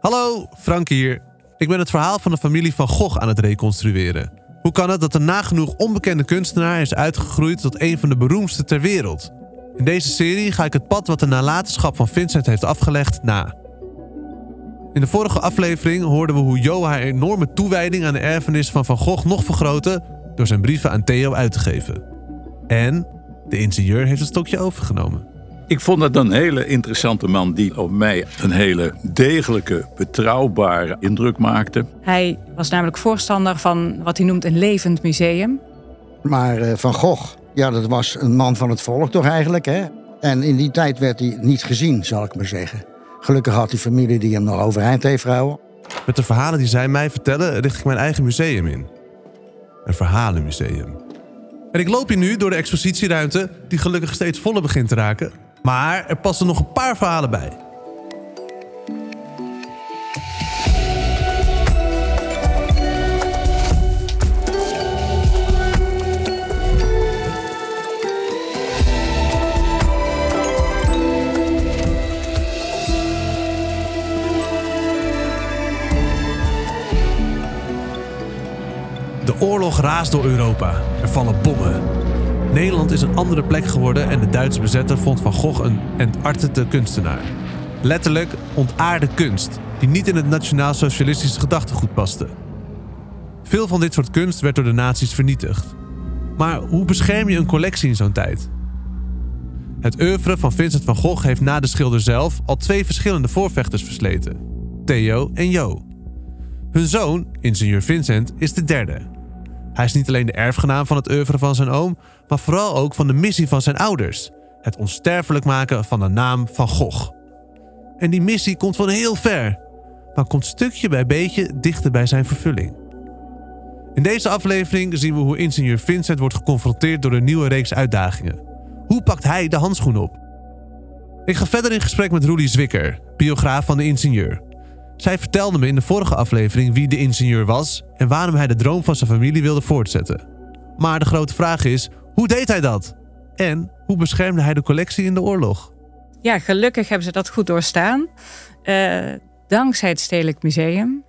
Hallo, Frank hier. Ik ben het verhaal van de familie van Gogh aan het reconstrueren. Hoe kan het dat een nagenoeg onbekende kunstenaar is uitgegroeid tot een van de beroemdste ter wereld? In deze serie ga ik het pad wat de nalatenschap van Vincent heeft afgelegd na. In de vorige aflevering hoorden we hoe Jo haar enorme toewijding aan de erfenis van Van Gogh nog vergrootte door zijn brieven aan Theo uit te geven. En de ingenieur heeft het stokje overgenomen. Ik vond dat een hele interessante man die op mij een hele degelijke, betrouwbare indruk maakte. Hij was namelijk voorstander van wat hij noemt een levend museum. Maar uh, Van Gogh, ja, dat was een man van het volk toch eigenlijk. Hè? En in die tijd werd hij niet gezien, zal ik maar zeggen. Gelukkig had hij familie die hem nog overeind heeft gehouden. Met de verhalen die zij mij vertellen, richt ik mijn eigen museum in. Een verhalenmuseum. En ik loop hier nu door de expositieruimte, die gelukkig steeds voller begint te raken. Maar er passen nog een paar verhalen bij. De oorlog raast door Europa. Er vallen bommen. Nederland is een andere plek geworden en de Duitse bezetter vond Van Gogh een entartete kunstenaar. Letterlijk ontaarde kunst, die niet in het nationaal-socialistische gedachtegoed paste. Veel van dit soort kunst werd door de nazi's vernietigd. Maar hoe bescherm je een collectie in zo'n tijd? Het oeuvre van Vincent van Gogh heeft na de schilder zelf al twee verschillende voorvechters versleten: Theo en Jo. Hun zoon, ingenieur Vincent, is de derde. Hij is niet alleen de erfgenaam van het oeuvre van zijn oom, maar vooral ook van de missie van zijn ouders: het onsterfelijk maken van de naam van Gogh. En die missie komt van heel ver, maar komt stukje bij beetje dichter bij zijn vervulling. In deze aflevering zien we hoe ingenieur Vincent wordt geconfronteerd door een nieuwe reeks uitdagingen. Hoe pakt hij de handschoen op? Ik ga verder in gesprek met Roelie Zwikker, biograaf van de ingenieur. Zij vertelde me in de vorige aflevering wie de ingenieur was en waarom hij de droom van zijn familie wilde voortzetten. Maar de grote vraag is: hoe deed hij dat? En hoe beschermde hij de collectie in de oorlog? Ja, gelukkig hebben ze dat goed doorstaan. Uh, dankzij het Stedelijk Museum.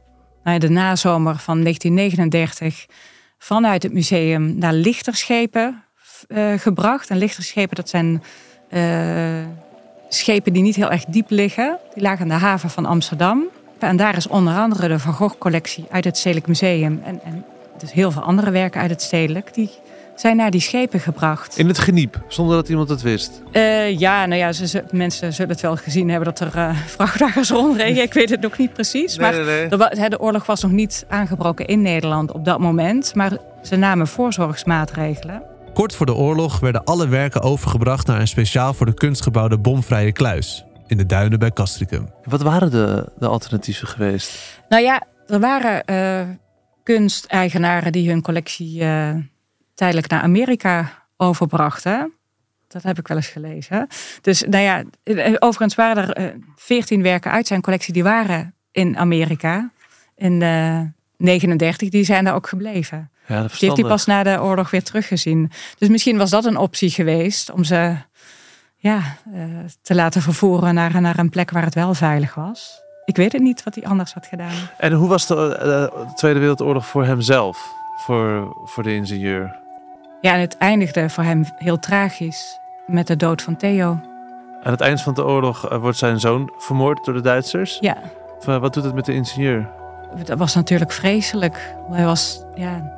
De nazomer van 1939 vanuit het museum naar lichterschepen uh, gebracht. En lichterschepen, dat zijn uh, schepen die niet heel erg diep liggen. Die lagen aan de haven van Amsterdam. En daar is onder andere de Van Gogh-collectie uit het Stedelijk Museum. En, en dus heel veel andere werken uit het Stedelijk. Die zijn naar die schepen gebracht. In het geniep, zonder dat iemand het wist? Uh, ja, nou ja, ze, mensen zullen het wel gezien hebben dat er uh, vrachtwagens rondregen. Ik weet het nog niet precies. Nee, maar nee, nee. De, de, oorlog was nog niet aangebroken in Nederland op dat moment. Maar ze namen voorzorgsmaatregelen. Kort voor de oorlog werden alle werken overgebracht naar een speciaal voor de kunst gebouwde bomvrije kluis in de duinen bij Castricum. Wat waren de, de alternatieven geweest? Nou ja, er waren uh, kunsteigenaren die hun collectie uh, tijdelijk naar Amerika overbrachten. Dat heb ik wel eens gelezen. Dus nou ja, overigens waren er veertien werken uit zijn collectie die waren in Amerika. In 39, die zijn daar ook gebleven. Ja, die heeft hij pas na de oorlog weer teruggezien. Dus misschien was dat een optie geweest om ze ja, uh, te laten vervoeren naar, naar een plek waar het wel veilig was. Ik weet het niet wat hij anders had gedaan. En hoe was de, de Tweede Wereldoorlog voor hemzelf, voor, voor de ingenieur? Ja, en het eindigde voor hem heel tragisch met de dood van Theo. Aan het eind van de oorlog uh, wordt zijn zoon vermoord door de Duitsers. Ja. wat doet het met de ingenieur? Dat was natuurlijk vreselijk. Hij was ja,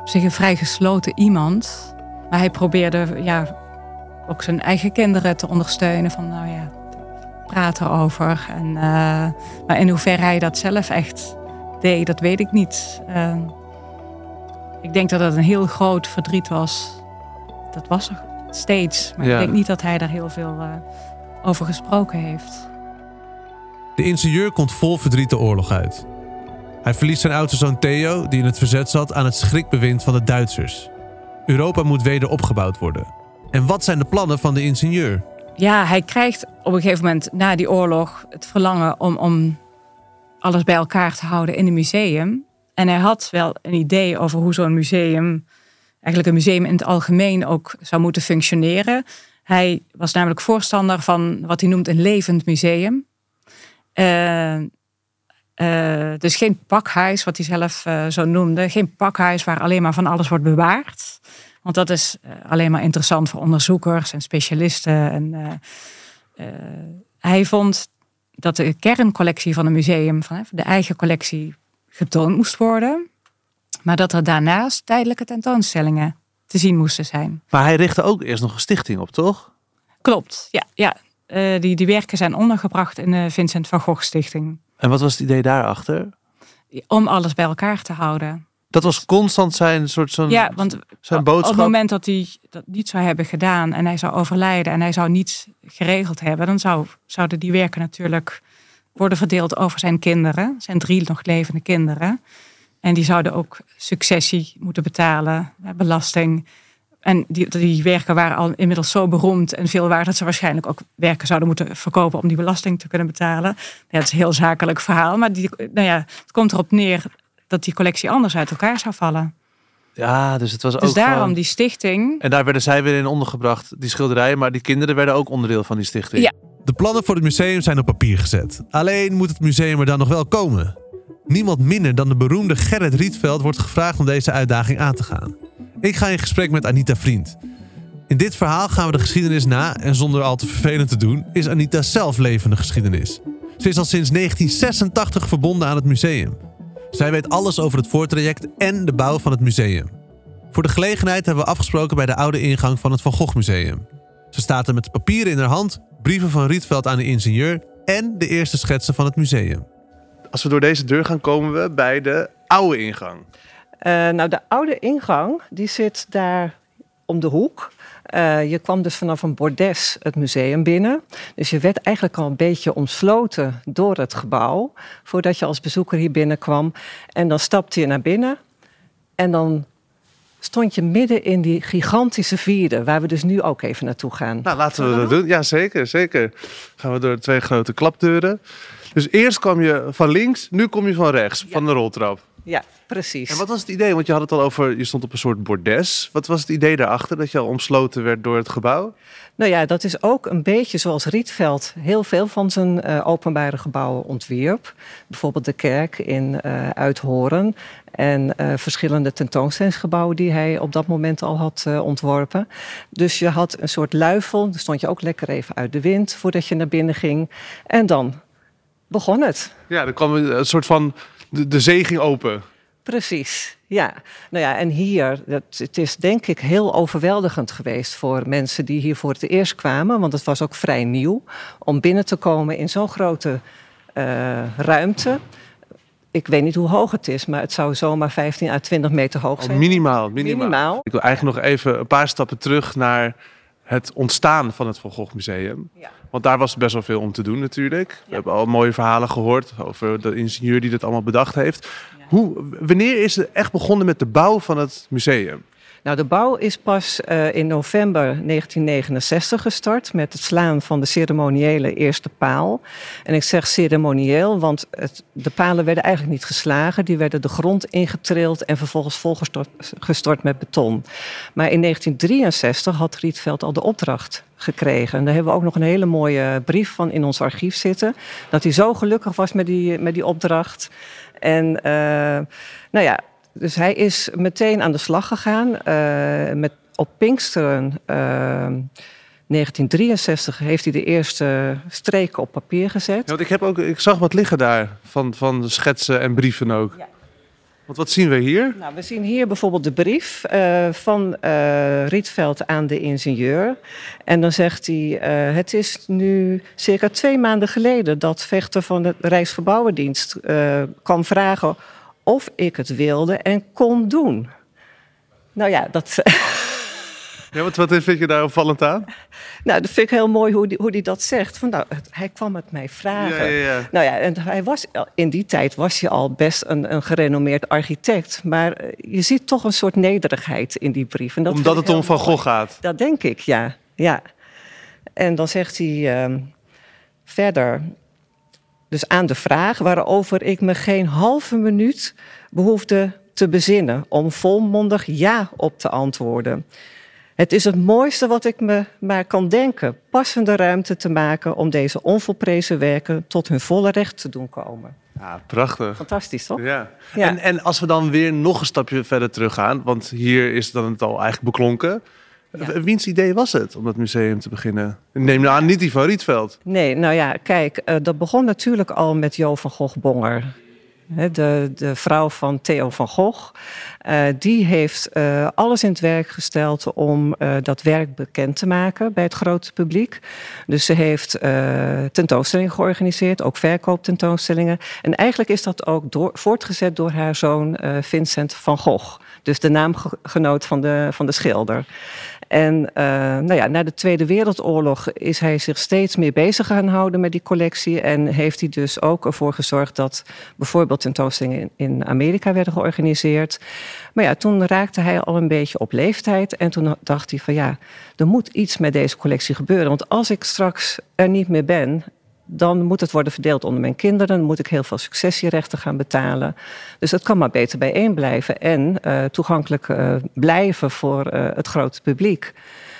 op zich een vrij gesloten iemand. Maar hij probeerde ja, ook zijn eigen kinderen te ondersteunen. Van nou ja, praten over. En, uh, maar in hoeverre hij dat zelf echt deed, dat weet ik niet. Uh, ik denk dat het een heel groot verdriet was. Dat was er steeds. Maar ja. ik denk niet dat hij daar heel veel uh, over gesproken heeft. De ingenieur komt vol verdriet de oorlog uit. Hij verliest zijn oudste zoon Theo, die in het verzet zat aan het schrikbewind van de Duitsers. Europa moet weder opgebouwd worden. En wat zijn de plannen van de ingenieur? Ja, hij krijgt op een gegeven moment na die oorlog het verlangen om, om alles bij elkaar te houden in een museum. En hij had wel een idee over hoe zo'n museum, eigenlijk een museum in het algemeen ook zou moeten functioneren. Hij was namelijk voorstander van wat hij noemt een levend museum. Uh, Uh, dus geen pakhuis, wat hij zelf uh, zo noemde. Geen pakhuis waar alleen maar van alles wordt bewaard. Want dat is uh, alleen maar interessant voor onderzoekers en specialisten. En, hij vond dat de kerncollectie van een museum, van de eigen collectie, getoond moest worden. Maar dat er daarnaast tijdelijke tentoonstellingen te zien moesten zijn. Maar hij richtte ook eerst nog een stichting op, toch? Klopt, ja. ja. Uh, die, die werken zijn ondergebracht in de Vincent van Gogh Stichting. En wat was het idee daarachter? Om alles bij elkaar te houden. Dat was constant zijn soort zo'n ja, want zijn boodschap. Op het moment dat hij dat niet zou hebben gedaan en hij zou overlijden en hij zou niets geregeld hebben, dan zou, zouden die werken natuurlijk worden verdeeld over zijn kinderen, zijn drie nog levende kinderen. En die zouden ook successie moeten betalen, belasting. En die, die werken waren al inmiddels zo beroemd en veel waard dat ze waarschijnlijk ook werken zouden moeten verkopen om die belasting te kunnen betalen. Ja, het is een heel zakelijk verhaal, maar die, nou ja, het komt erop neer dat die collectie anders uit elkaar zou vallen. Ja, dus het was dus ook. Dus daarom die stichting. En daar werden zij weer in ondergebracht, die schilderijen, maar die kinderen werden ook onderdeel van die stichting. Ja. De plannen voor het museum zijn op papier gezet. Alleen moet het museum er dan nog wel komen. Niemand minder dan de beroemde Gerrit Rietveld wordt gevraagd om deze uitdaging aan te gaan. Ik ga in gesprek met Anita Vriend. In dit verhaal gaan we de geschiedenis na en zonder al te vervelend te doen, is Anita zelf levende geschiedenis. Ze is al sinds 1986 verbonden aan het museum. Zij weet alles over het voortraject en de bouw van het museum. Voor de gelegenheid hebben we afgesproken bij de oude ingang van het Van Gogh Museum. Ze staat er met papieren in haar hand, brieven van Rietveld aan de ingenieur en de eerste schetsen van het museum. Als we door deze deur gaan, komen we bij de oude ingang. Uh, nou, de oude ingang die zit daar om de hoek. Uh, je kwam dus vanaf een bordes het museum binnen. Dus je werd eigenlijk al een beetje omsloten door het gebouw. Voordat je als bezoeker hier binnenkwam. En dan stapte je naar binnen. En dan stond je midden in die gigantische vierde, waar we dus nu ook even naartoe gaan. Nou, laten we dat doen. Ja, zeker, zeker. Gaan we door twee grote klapdeuren. Dus eerst kwam je van links, nu kom je van rechts, van de roltrap. Ja, precies. En wat was het idee? Want je had het al over, je stond op een soort bordes. Wat was het idee daarachter, dat je al omsloten werd door het gebouw? Nou ja, dat is ook een beetje zoals Rietveld heel veel van zijn uh, openbare gebouwen ontwierp. Bijvoorbeeld de kerk in uh, Uithoren en uh, verschillende tentoonstellingsgebouwen die hij op dat moment al had ontworpen. Dus je had een soort luifel, dan stond je ook lekker even uit de wind voordat je naar binnen ging. En dan begon het. Ja, dan kwam een soort van de, de zee ging open. Precies, ja. Nou ja, en hier, dat, het is denk ik heel overweldigend geweest voor mensen die hier voor het eerst kwamen, want het was ook vrij nieuw om binnen te komen in zo'n grote uh, ruimte. Ik weet niet hoe hoog het is, maar het zou zomaar 15 à 20 meter hoog zijn. Oh, minimaal, minimaal, minimaal. Ik wil eigenlijk nog even een paar stappen terug naar het ontstaan van het Van Gogh Museum. Ja. Want daar was best wel veel om te doen natuurlijk. We hebben al mooie verhalen gehoord over de ingenieur die dat allemaal bedacht heeft. Hoe, wanneer is het echt begonnen met de bouw van het museum? Nou, de bouw is pas uh, in november 1969 gestart met het slaan van de ceremoniële eerste paal. En ik zeg ceremonieel, want de palen werden eigenlijk niet geslagen. Die werden de grond ingetrild en vervolgens volgestort gestort met beton. Maar in 1963 had Rietveld al de opdracht gekregen. En daar hebben we ook nog een hele mooie brief van in ons archief zitten. Dat hij zo gelukkig was met die, met die opdracht. En uh, nou ja, dus hij is meteen aan de slag gegaan. Uh, met, op Pinksteren uh, 1963 heeft hij de eerste streken op papier gezet. Ja, want ik, heb ook, ik zag wat liggen daar van, van schetsen en brieven ook. Ja. Want wat zien we hier? Nou, we zien hier bijvoorbeeld de brief uh, van uh, Rietveld aan de ingenieur. En dan zegt hij: uh, Het is nu circa twee maanden geleden dat vechter van de Rijksgebouwendienst kwam vragen of ik het wilde en kon doen. Nou ja, dat. Ja, wat, wat vind je daar opvallend aan? Nou, dat vind ik heel mooi hoe hij hoe die dat zegt. Van, nou, hij kwam het mij vragen. Ja, ja, ja. Nou ja, en hij was, in die tijd was je al best een, een gerenommeerd architect. Maar eh, je ziet toch een soort nederigheid in die brief. En dat Omdat het om Van Gogh gaat? Dat denk ik, ja. ja. En dan zegt hij um, verder... Dus aan de vraag waarover ik me geen halve minuut behoefde te bezinnen om volmondig ja op te antwoorden. Het is het mooiste wat ik me maar kan denken, passende ruimte te maken om deze onvolprezen werken tot hun volle recht te doen komen. Ja, prachtig. Fantastisch, toch? Ja. Ja. En, en als we dan weer nog een stapje verder teruggaan, want hier is dan het al eigenlijk beklonken. Ja. Wiens idee was het om dat museum te beginnen? Neem nou aan, niet die van Rietveld. Nee, nou ja, kijk, eh, dat begon natuurlijk al met Jo van Gogh-Bonger. Hè, De, de vrouw van Theo van Gogh. Eh, die heeft eh, alles in het werk gesteld om dat werk bekend te maken bij het grote publiek. Dus ze heeft tentoonstellingen georganiseerd, ook verkooptentoonstellingen. En eigenlijk is dat ook door, voortgezet door haar zoon Vincent van Gogh. Dus de naamgenoot van de, van de schilder. En eh, nou ja, na de Tweede Wereldoorlog is hij zich steeds meer bezig gaan houden met die collectie. En heeft hij dus ook ervoor gezorgd dat bijvoorbeeld tentoonstellingen in, in Amerika werden georganiseerd. Maar ja, toen raakte hij al een beetje op leeftijd. En toen dacht hij van ja, er moet iets met deze collectie gebeuren. Want als ik straks er niet meer ben, dan moet het worden verdeeld onder mijn kinderen. Dan moet ik heel veel successierechten gaan betalen. Dus het kan maar beter bijeen blijven en eh, toegankelijk eh, blijven voor eh, het grote publiek.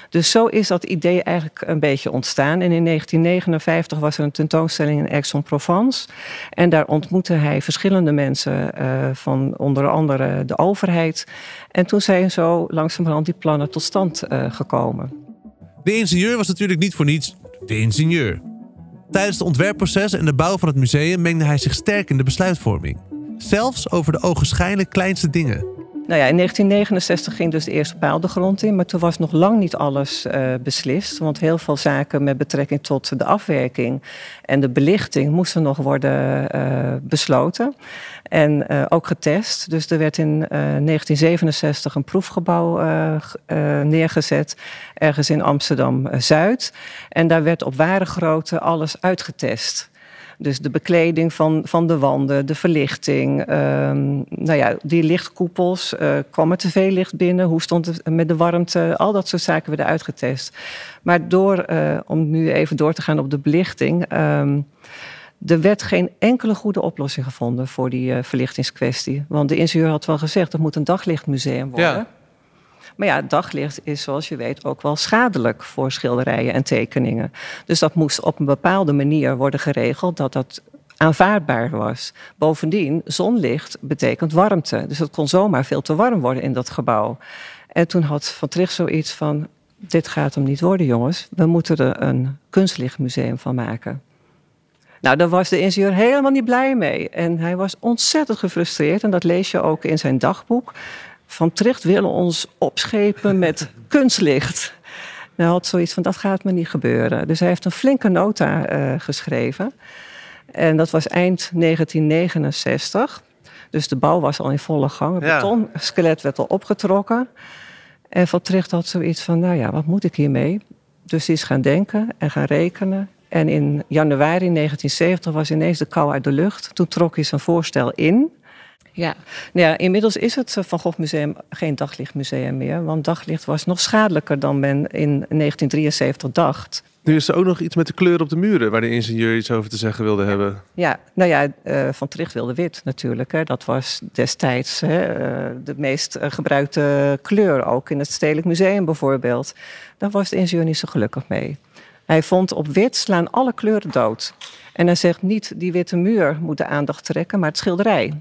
Dus zo is dat idee eigenlijk een beetje ontstaan. En in 1959 was er een tentoonstelling in Aix-en-Provence. En daar ontmoette hij verschillende mensen van onder andere de overheid. En toen zijn zo langzamerhand die plannen tot stand gekomen. De ingenieur was natuurlijk niet voor niets de ingenieur. Tijdens het ontwerpproces en de bouw van het museum mengde hij zich sterk in de besluitvorming. Zelfs over de ogenschijnlijk kleinste dingen. Nou ja, in 1969 ging dus de eerste paal de grond in, maar toen was nog lang niet alles eh, beslist. Want heel veel zaken met betrekking tot de afwerking en de belichting moesten nog worden eh, besloten. En eh, ook getest. Dus er werd in eh, 1967 een proefgebouw neergezet, ergens in Amsterdam-Zuid. En daar werd op ware grootte alles uitgetest. Dus de bekleding van, van de wanden, de verlichting. ehm, nou ja, die lichtkoepels. eh, kwam er te veel licht binnen? Hoe stond het met de warmte? Al dat soort zaken werden uitgetest. Maar door, eh, om nu even door te gaan op de belichting. ehm, er werd geen enkele goede oplossing gevonden voor die eh, verlichtingskwestie. Want de ingenieur had wel gezegd, het moet een daglichtmuseum worden. Ja. Maar ja, daglicht is zoals je weet ook wel schadelijk voor schilderijen en tekeningen. Dus dat moest op een bepaalde manier worden geregeld dat dat aanvaardbaar was. Bovendien, zonlicht betekent warmte. Dus het kon zomaar veel te warm worden in dat gebouw. En toen had Van Tricht zoiets van... dit gaat hem niet worden, jongens. We moeten er een kunstlichtmuseum van maken. Nou, daar was de ingenieur helemaal niet blij mee. En hij was ontzettend gefrustreerd. En dat lees je ook in zijn dagboek. Van Tricht willen ons opschepen met kunstlicht. Hij had zoiets van, dat gaat me niet gebeuren. Dus hij heeft een flinke nota eh, geschreven. En dat was eind 1969. Dus de bouw was al in volle gang. Het Ja. betonskelet werd al opgetrokken. En Van Tricht had zoiets van, nou ja, wat moet ik hiermee? Dus hij is gaan denken en gaan rekenen. En in januari 1970 was ineens de kou uit de lucht. Toen trok hij zijn voorstel in. Ja, nou ja inmiddels is het Van Gogh Museum geen daglichtmuseum meer. Want daglicht was nog schadelijker dan men in 1973 dacht. Nu is er ook nog iets met de kleur op de muren waar de ingenieur iets over te zeggen wilde hebben. Ja, nou ja, eh, Van Tricht wilde wit natuurlijk. Hè. Dat was destijds hè, eh, de meest eh, gebruikte kleur. Ook in het Stedelijk Museum bijvoorbeeld. Daar was de ingenieur niet zo gelukkig mee. Hij vond op wit slaan alle kleuren dood. En hij zegt niet die witte muur moet de aandacht trekken, maar het schilderij.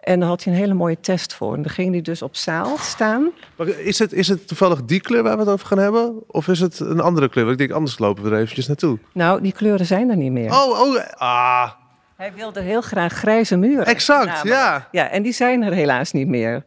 En daar had hij een hele mooie test voor. En dan ging hij dus op zaal staan. Maar Is het, is het toevallig die kleur waar we het over gaan hebben? Of is het een andere kleur? Want ik denk, anders lopen we er eventjes naartoe. Nou, die kleuren zijn er niet meer. Oh, oh, ah, Hij wilde heel graag grijze muren. exact, namelijk. ja. Ja, en die zijn er helaas niet meer.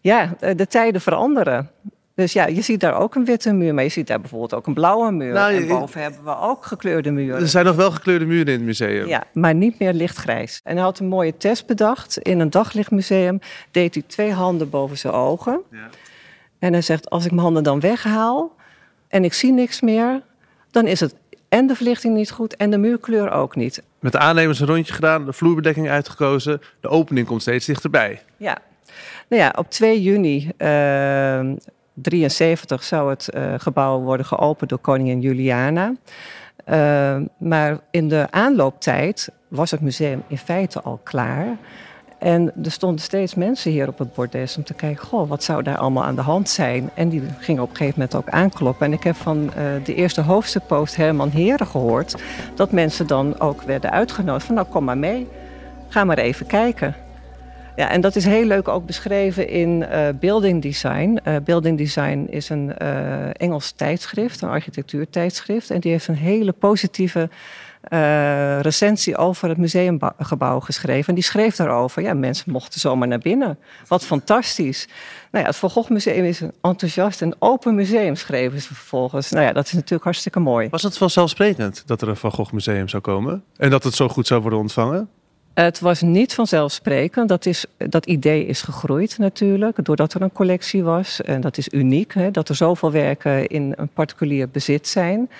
Ja, de tijden veranderen. Dus ja, je ziet daar ook een witte muur, maar je ziet daar bijvoorbeeld ook een blauwe muur. Nou, en boven hebben we ook gekleurde muren. Er zijn nog wel gekleurde muren in het museum. Ja, maar niet meer lichtgrijs. En hij had een mooie test bedacht. In een daglichtmuseum deed hij twee handen boven zijn ogen. Ja. En hij zegt, als ik mijn handen dan weghaal en ik zie niks meer... dan is het en de verlichting niet goed en de muurkleur ook niet. Met de aannemers een rondje gedaan, de vloerbedekking uitgekozen. De opening komt steeds dichterbij. Ja. Nou ja, op 2 juni eh 73 zou het eh, gebouw worden geopend door koningin Juliana. Eh, maar in de aanlooptijd was het museum in feite al klaar. En er stonden steeds mensen hier op het bordes om te kijken, goh, wat zou daar allemaal aan de hand zijn? En die gingen op een gegeven moment ook aankloppen. En ik heb van eh, de eerste hoofdstukpost Herman Heren gehoord dat mensen dan ook werden uitgenodigd van, nou kom maar mee. Ga maar even kijken. Ja, en dat is heel leuk ook beschreven in uh, Building Design. Uh, Building Design is een uh, Engels tijdschrift, een architectuurtijdschrift. En die heeft een hele positieve recensie over het museumgebouw geschreven. En die schreef daarover, ja, mensen mochten zomaar naar binnen. Wat fantastisch. Nou ja, het Van Gogh Museum is een enthousiast en open museum, schreven ze vervolgens. Nou ja, dat is natuurlijk hartstikke mooi. Was het vanzelfsprekend dat er een Van Gogh Museum zou komen? En dat het zo goed zou worden ontvangen? Het was niet vanzelfsprekend. Dat, is, dat idee is gegroeid natuurlijk, doordat er een collectie was. En dat is uniek, hè, dat er zoveel werken in een particulier bezit zijn.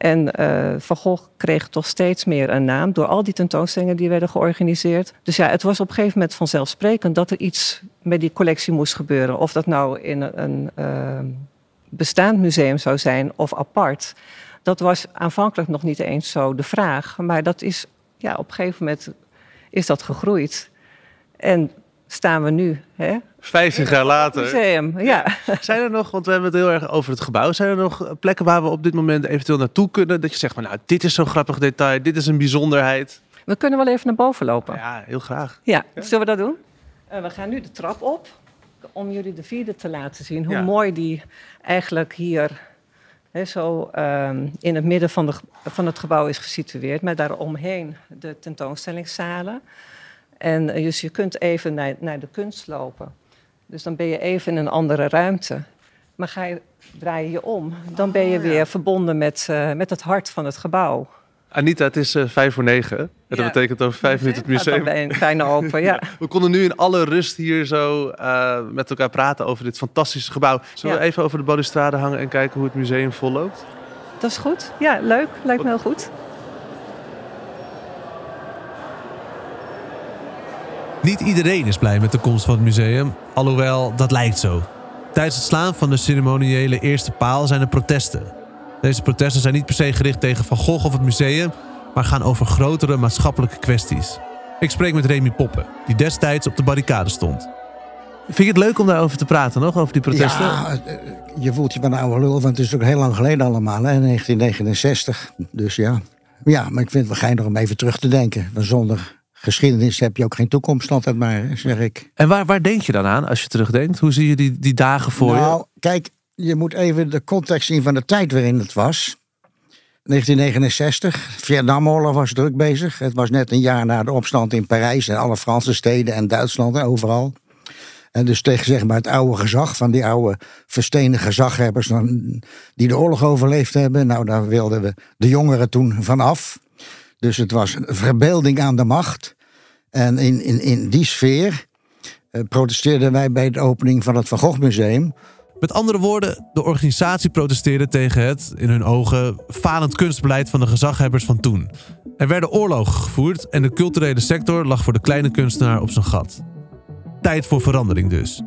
En uh, Van Gogh kreeg toch steeds meer een naam door al die tentoonstellingen die werden georganiseerd. Dus ja, het was op een gegeven moment vanzelfsprekend dat er iets met die collectie moest gebeuren. Of dat nou in een uh, bestaand museum zou zijn of apart. Dat was aanvankelijk nog niet eens zo de vraag. Maar dat is ja, op een gegeven moment is dat gegroeid. En staan we nu. Hè? 50 jaar later. Museum, ja. Zijn er nog, want we hebben het heel erg over het gebouw. Zijn er nog plekken waar we op dit moment eventueel naartoe kunnen? Dat je zegt van nou, dit is zo'n grappig detail, dit is een bijzonderheid. We kunnen wel even naar boven lopen. Ja, heel graag. Ja, zullen we dat doen? Uh, we gaan nu de trap op om jullie de vierde te laten zien. Hoe mooi die eigenlijk hier zo um, in het midden van, de, van het gebouw is gesitueerd, met daaromheen de tentoonstellingszalen. En uh, dus je kunt even naar, naar de kunst lopen. Dus dan ben je even in een andere ruimte. Maar ga je, draai je je om, dan ben je oh, weer verbonden met, uh, met het hart van het gebouw. Anita, het is uh, vijf voor negen. En dat betekent over vijf minuten het museum. Ja, bijna open, ja. we konden nu in alle rust hier zo uh, met elkaar praten over dit fantastische gebouw. Zullen we even over de balustrade hangen en kijken hoe het museum volloopt? Dat is goed. Ja, leuk. Lijkt me heel goed. Niet iedereen is blij met de komst van het museum, alhoewel dat lijkt zo. Tijdens het slaan van de ceremoniële eerste paal zijn er protesten. Deze protesten zijn niet per se gericht tegen Van Gogh of het museum, maar gaan over grotere maatschappelijke kwesties. Ik spreek met Remy Poppen, die destijds op de barricade stond. Vind je het leuk om daarover te praten nog, over die protesten? Ja, eh, je voelt je bij een oude lul, want het is ook heel lang geleden allemaal, hè, 1969. Dus ja. ja, maar ik vind het wel geinig om even terug te denken. Want zonder geschiedenis heb je ook geen toekomst altijd maar, zeg ik. En waar, waar denk je dan aan als je terugdenkt? Hoe zie je die, die dagen voor nou, je? kijk, je moet even de context zien van de tijd waarin het was. 1969, Vietnamoorlog was druk bezig. Het was net een jaar na de opstand in Parijs en alle Franse steden en Duitsland en overal. En dus tegen zeg maar, het oude gezag van die oude versteende gezaghebbers die de oorlog overleefd hebben. Nou, daar wilden we de jongeren toen vanaf. Dus het was een verbeelding aan de macht. En in, in, in die sfeer eh, protesteerden wij bij de opening van het Van Gogh Museum met andere woorden, de organisatie protesteerde tegen het, in hun ogen, falend kunstbeleid van de gezaghebbers van toen. Er werden oorlogen gevoerd en de culturele sector lag voor de kleine kunstenaar op zijn gat. Tijd voor verandering dus.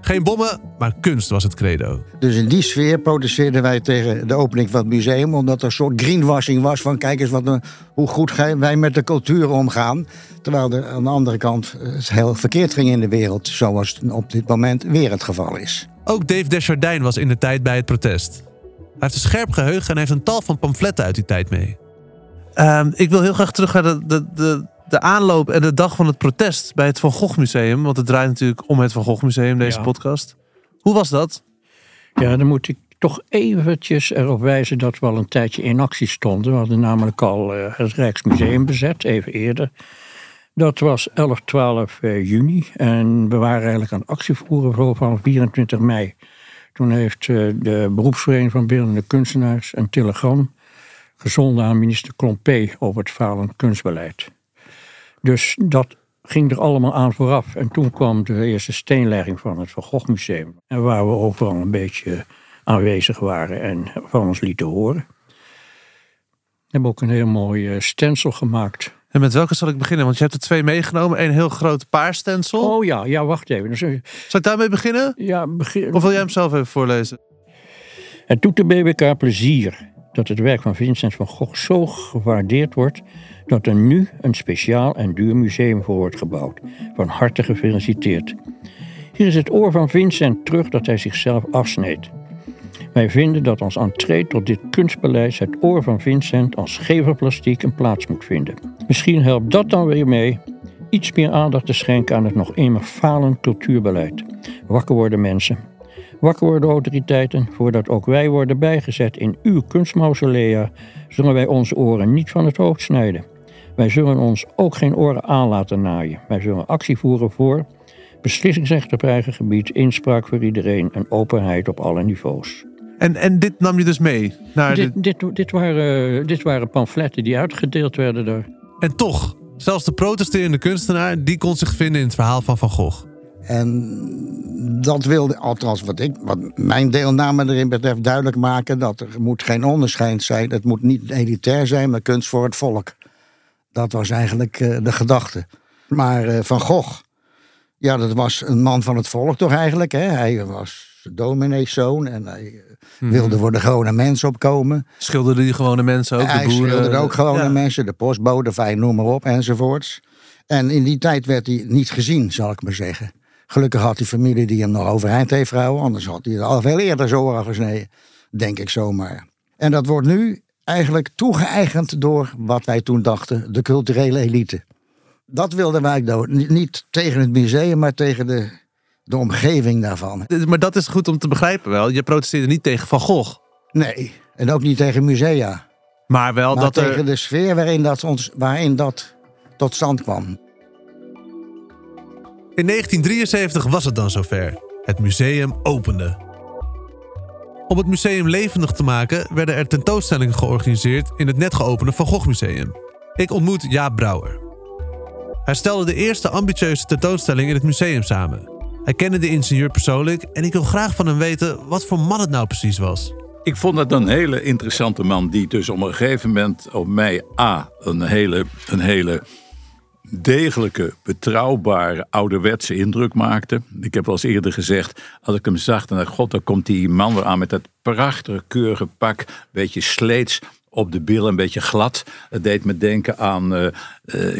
Geen bommen, maar kunst was het credo. Dus in die sfeer protesteerden wij tegen de opening van het museum, omdat er een soort greenwashing was van kijk eens wat een, hoe goed wij met de cultuur omgaan. Terwijl er aan de andere kant het heel verkeerd ging in de wereld, zoals het op dit moment weer het geval is. Ook Dave Desjardins was in de tijd bij het protest. Hij heeft een scherp geheugen en heeft een tal van pamfletten uit die tijd mee. Um, ik wil heel graag terug naar de, de, de, de, aanloop en de dag van het protest bij het Van Gogh Museum. Want het draait natuurlijk om het Van Gogh Museum, deze podcast. Hoe was dat? Ja, dan moet ik toch eventjes erop wijzen dat we al een tijdje in actie stonden. We hadden namelijk al uh, het Rijksmuseum bezet, even eerder. Dat was 11, 12 eh, juni en we waren eigenlijk aan het actievoeren van 24 mei. Toen heeft eh, de beroepsvereniging van beeldende kunstenaars een telegram gezonden aan minister Klompé over het falend kunstbeleid. Dus dat ging er allemaal aan vooraf. En toen kwam de eerste steenlegging van het Van Gogh Museum. En waar we overal een beetje aanwezig waren en van ons lieten horen. We hebben ook een heel mooi eh, stencil gemaakt en met welke zal ik beginnen? Want je hebt er twee meegenomen. Een heel groot paarstensel. Oh ja, ja, wacht even. Dus, zal ik daarmee beginnen? Ja, begin. Of wil jij hem zelf even voorlezen? Het doet de BBK plezier dat het werk van Vincent van Gogh zo gewaardeerd wordt dat er nu een speciaal en duur museum voor wordt gebouwd. Van harte gefeliciteerd. Hier is het oor van Vincent terug dat hij zichzelf afsneed. Wij vinden dat ons entree tot dit kunstpaleis het oor van Vincent als geverplastiek een plaats moet vinden. Misschien helpt dat dan weer mee iets meer aandacht te schenken aan het nog immer falend cultuurbeleid. Wakker worden mensen. Wakker worden autoriteiten, voordat ook wij worden bijgezet in uw kunstmausolea, zullen wij onze oren niet van het hoofd snijden. Wij zullen ons ook geen oren aan laten naaien. Wij zullen actie voeren voor beslissingsrecht op eigen gebied, inspraak voor iedereen en openheid op alle niveaus. En, en dit nam je dus mee naar de... Dit, dit, dit, waren, dit waren pamfletten die uitgedeeld werden door. En toch, zelfs de protesterende kunstenaar, die kon zich vinden in het verhaal van Van Gogh. En dat wilde, althans wat, ik, wat mijn deelname erin betreft, duidelijk maken dat er moet geen onderscheid zijn. Het moet niet elitair zijn, maar kunst voor het volk. Dat was eigenlijk uh, de gedachte. Maar uh, Van Gogh, ja, dat was een man van het volk toch eigenlijk. Hè? Hij was domineeszoon en hij uh, mm. wilde voor de gewone mensen opkomen. Schilderde die gewone mensen ook? Hij de boeren, schilderde ook gewone ja. mensen, de postbode, fijn, noem maar op, enzovoorts. En in die tijd werd hij niet gezien, zal ik maar zeggen. Gelukkig had die familie die hem nog overeind heeft gehouden. Anders had hij al veel eerder zo afgesneden. Denk ik zomaar. En dat wordt nu eigenlijk toegeëigend door wat wij toen dachten, de culturele elite. Dat wilden wij niet tegen het museum, maar tegen de, de omgeving daarvan. Maar dat is goed om te begrijpen wel. Je protesteerde niet tegen Van Gogh. Nee, en ook niet tegen musea. Maar wel maar dat tegen er... de sfeer waarin dat, ons, waarin dat tot stand kwam. In 1973 was het dan zover. Het museum opende. Om het museum levendig te maken werden er tentoonstellingen georganiseerd in het net geopende Van Gogh Museum. Ik ontmoet Jaap Brouwer. Hij stelde de eerste ambitieuze tentoonstelling in het museum samen. Hij kende de ingenieur persoonlijk en ik wil graag van hem weten wat voor man het nou precies was. Ik vond het een hele interessante man die dus op een gegeven moment op mij A, een hele, een hele degelijke, betrouwbare, ouderwetse indruk maakte. Ik heb al eens eerder gezegd, als ik hem zag, dan dacht god, dan komt die man weer aan met dat prachtige, keurige pak, beetje sleets op de billen, een beetje glad. Het deed me denken aan uh, uh,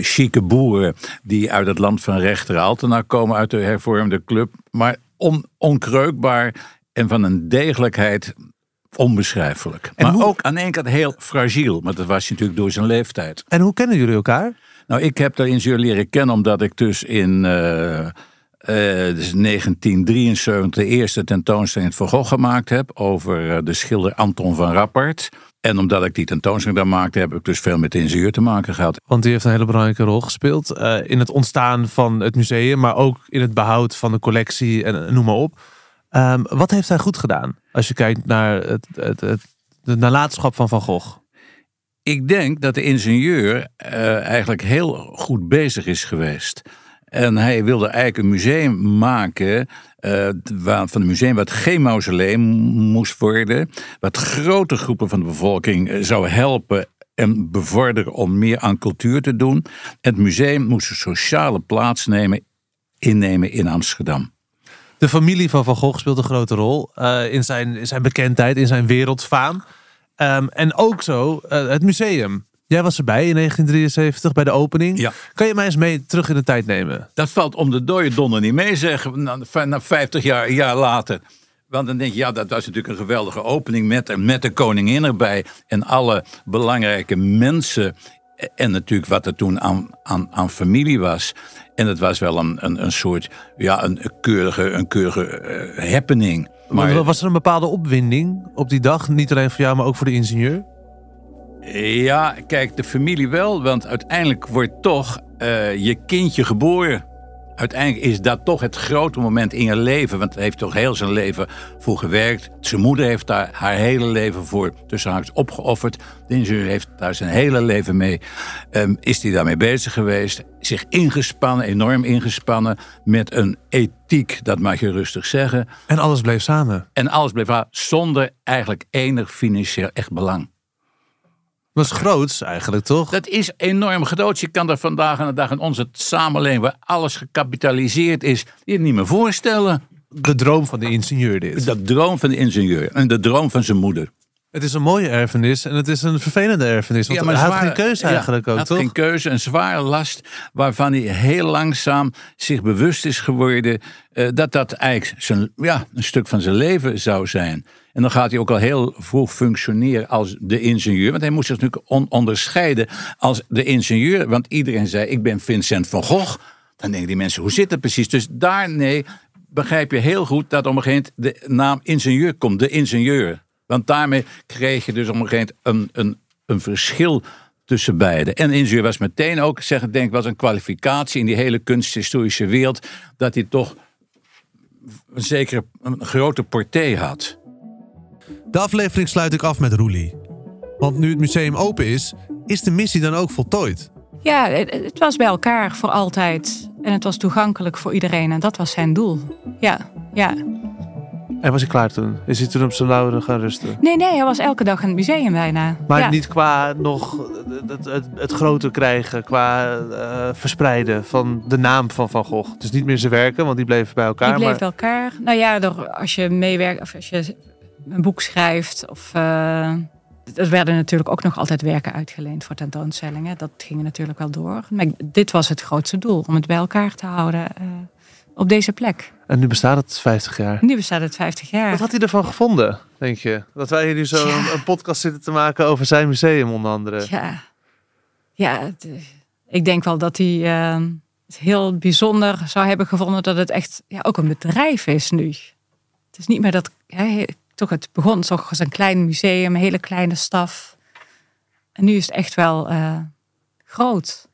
chique boeren die uit het land van Rechter Altena komen, uit de hervormde club. Maar on, onkreukbaar en van een degelijkheid onbeschrijfelijk. En maar hoe- ook aan de ene kant heel fragiel, maar dat was hij natuurlijk door zijn leeftijd. En hoe kennen jullie elkaar? Nou, ik heb de ingenieur leren kennen omdat ik dus in eh, eh, dus 1973 de eerste tentoonstelling in het Van Gogh gemaakt heb over eh, de schilder Anton van Rappert. En omdat ik die tentoonstelling daar maakte, heb ik dus veel met de ingenieur te maken gehad. Want die heeft een hele belangrijke rol gespeeld eh, in het ontstaan van het museum, maar ook in het behoud van de collectie en eh, noem maar op. Ehm, wat heeft hij goed gedaan als je kijkt naar het, het, het, de nalatenschap van Van Gogh? Ik denk dat de ingenieur eh, eigenlijk heel goed bezig is geweest. En hij wilde eigenlijk een museum maken. eh, waar, van een museum wat geen mausoleum moest worden. Wat grote groepen van de bevolking eh, zou helpen en bevorderen om meer aan cultuur te doen. Het museum moest een sociale plaats nemen, innemen in Amsterdam. De familie van Van Gogh speelt een grote rol in, zijn, in zijn bekendheid, in zijn wereldfaam. Ehm, en ook zo eh, het museum. Jij was erbij in 1973 bij de opening. Ja. Kan je mij eens mee terug in de tijd nemen? Dat valt om de dode donder niet mee, zeggen na, na 50 jaar, jaar later. Want dan denk je, ja, dat was natuurlijk een geweldige opening met, met de koningin erbij. En alle belangrijke mensen. En natuurlijk wat er toen aan, aan, aan familie was. En het was wel een, een, een soort, ja, een keurige, een keurige eh, happening. Maar was er een bepaalde opwinding op die dag? Niet alleen voor jou, maar ook voor de ingenieur? ja, kijk, de familie wel. Want uiteindelijk wordt toch eh, je kindje geboren. Uiteindelijk is dat toch het grote moment in je leven. Want hij heeft toch heel zijn leven voor gewerkt. Zijn moeder heeft daar haar hele leven voor tussen haakjes opgeofferd. De ingenieur heeft daar zijn hele leven mee. ehm, is hij daarmee bezig geweest. Zich ingespannen, enorm ingespannen. Met een ethiek, dat mag je rustig zeggen. En alles bleef samen. En alles bleef waar zonder eigenlijk enig financieel echt belang. Dat is groots eigenlijk, toch? Dat is enorm groot. Je kan dat vandaag aan de dag in onze samenleving, waar alles gecapitaliseerd is, je niet meer voorstellen. De droom van de ingenieur dit. De droom van de ingenieur en de droom van zijn moeder. Het is een mooie erfenis en het is een vervelende erfenis. Want hij had zware- geen keuze ja, eigenlijk hij ook, had toch? geen keuze, een zware last waarvan hij heel langzaam zich bewust is geworden eh, dat dat eigenlijk zijn, ja, een stuk van zijn leven zou zijn. En dan gaat hij ook al heel vroeg functioneren als de ingenieur. Want hij moest zich natuurlijk on- onderscheiden als de ingenieur. Want iedereen zei, ik ben Vincent van Gogh. Dan denken die mensen, hoe zit het precies? Dus daar, nee, begrijp je heel goed dat op een gegeven moment de naam ingenieur komt. De ingenieur. Want daarmee kreeg je dus op een gegeven moment een, een, een verschil tussen beiden. En ingenieur was meteen ook, zeg ik denk, was een kwalificatie in die hele kunsthistorische wereld. Dat hij toch een zekere een grote portée had. De aflevering sluit ik af met Roelie. Want nu het museum open is, is de missie dan ook voltooid. Ja, het, het was bij elkaar voor altijd. En het was toegankelijk voor iedereen. En dat was zijn doel. Ja, ja. En was hij klaar toen? Is hij toen op zijn lauren gaan rusten? Nee, nee, hij was elke dag in het museum bijna. Maar ja. niet qua nog het, het, het groter krijgen, qua eh, verspreiden van de naam van Van Gogh. Dus niet meer zijn werken, want die bleven bij elkaar. Die maar bij elkaar. Nou ja, door, als je meewerkt of als je een boek schrijft. Of, eh, er werden natuurlijk ook nog altijd werken uitgeleend voor tentoonstellingen. Dat ging natuurlijk wel door. Maar dit was het grootste doel, om het bij elkaar te houden eh, op deze plek. En nu bestaat het 50 jaar. Nu bestaat het 50 jaar. Wat had hij ervan gevonden, denk je? Dat wij hier nu zo Ja. een, een podcast zitten te maken over zijn museum, onder andere. Ja, ja het, eh, ik denk wel dat hij eh, het heel bijzonder zou hebben gevonden dat het echt ja, ook een bedrijf is nu. Het is niet meer dat, toch het begon toch als een klein museum, een hele kleine staf. En nu is het echt wel eh, groot.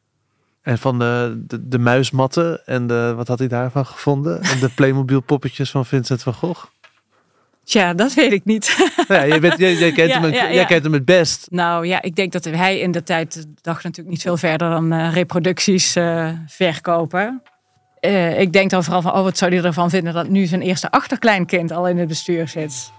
En van de, de, de muismatten en de, wat had hij daarvan gevonden? En de Playmobil poppetjes van Vincent van Gogh? Tja, dat weet ik niet. Ja, jij, bent, jij, jij kent Ja, hem, ja, jij ja. kent hem het best. nou ja, ik denk dat hij in de tijd dacht natuurlijk niet veel verder dan eh, reproducties eh, verkopen. Eh, ik denk dan vooral van, oh, wat zou hij ervan vinden dat nu zijn eerste achterkleinkind al in het bestuur zit.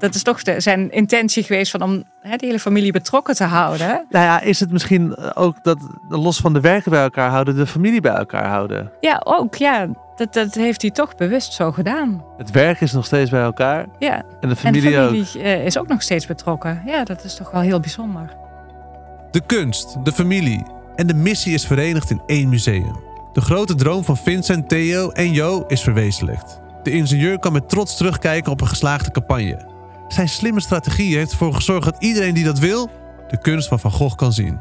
Dat is toch de, zijn intentie geweest van om hè, de hele familie betrokken te houden. Nou ja, is het misschien ook dat los van de werken bij elkaar houden, de familie bij elkaar houden? Ja, ook. Ja, dat, dat heeft hij toch bewust zo gedaan. Het werk is nog steeds bij elkaar Ja, en de en familie, de ook. familie eh, is ook nog steeds betrokken. Ja, dat is toch wel heel bijzonder. De kunst, de familie en de missie is verenigd in één museum. De grote droom van Vincent, Theo en Jo is verwezenlijkt. De ingenieur kan met trots terugkijken op een geslaagde campagne. Zijn slimme strategie heeft ervoor gezorgd dat iedereen die dat wil, de kunst van Van Gogh kan zien.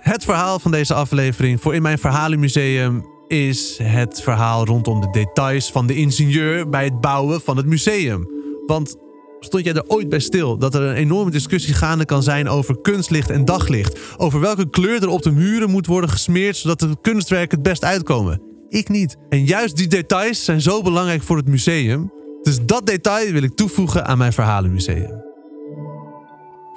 Het verhaal van deze aflevering voor In Mijn Verhalenmuseum is het verhaal rondom de details van de ingenieur bij het bouwen van het museum. Want Stond jij er ooit bij stil dat er een enorme discussie gaande kan zijn over kunstlicht en daglicht? Over welke kleur er op de muren moet worden gesmeerd zodat de kunstwerken het best uitkomen? Ik niet. En juist die details zijn zo belangrijk voor het museum. Dus dat detail wil ik toevoegen aan mijn verhalenmuseum.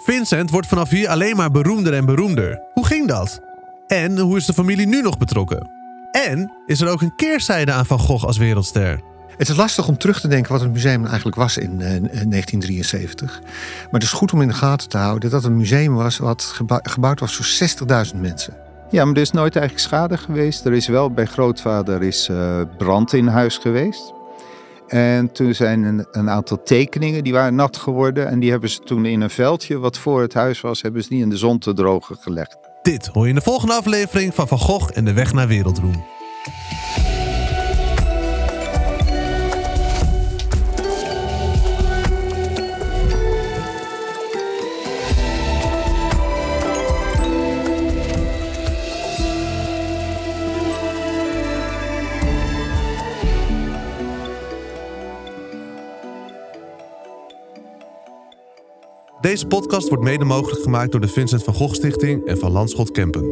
Vincent wordt vanaf hier alleen maar beroemder en beroemder. Hoe ging dat? En hoe is de familie nu nog betrokken? En is er ook een keerzijde aan Van Gogh als wereldster? Het is lastig om terug te denken wat het museum eigenlijk was in eh, 1973. Maar het is goed om in de gaten te houden dat het een museum was wat gebou- gebouwd was voor 60.000 mensen. Ja, maar er is nooit eigenlijk schade geweest. Er is wel bij grootvader is, eh, brand in huis geweest. En toen zijn een, een aantal tekeningen, die waren nat geworden. En die hebben ze toen in een veldje wat voor het huis was, hebben ze die in de zon te drogen gelegd. Dit hoor je in de volgende aflevering van Van Gogh en de weg naar wereldroem. Deze podcast wordt mede mogelijk gemaakt door de Vincent van Gogh Stichting en van Landschot Kempen.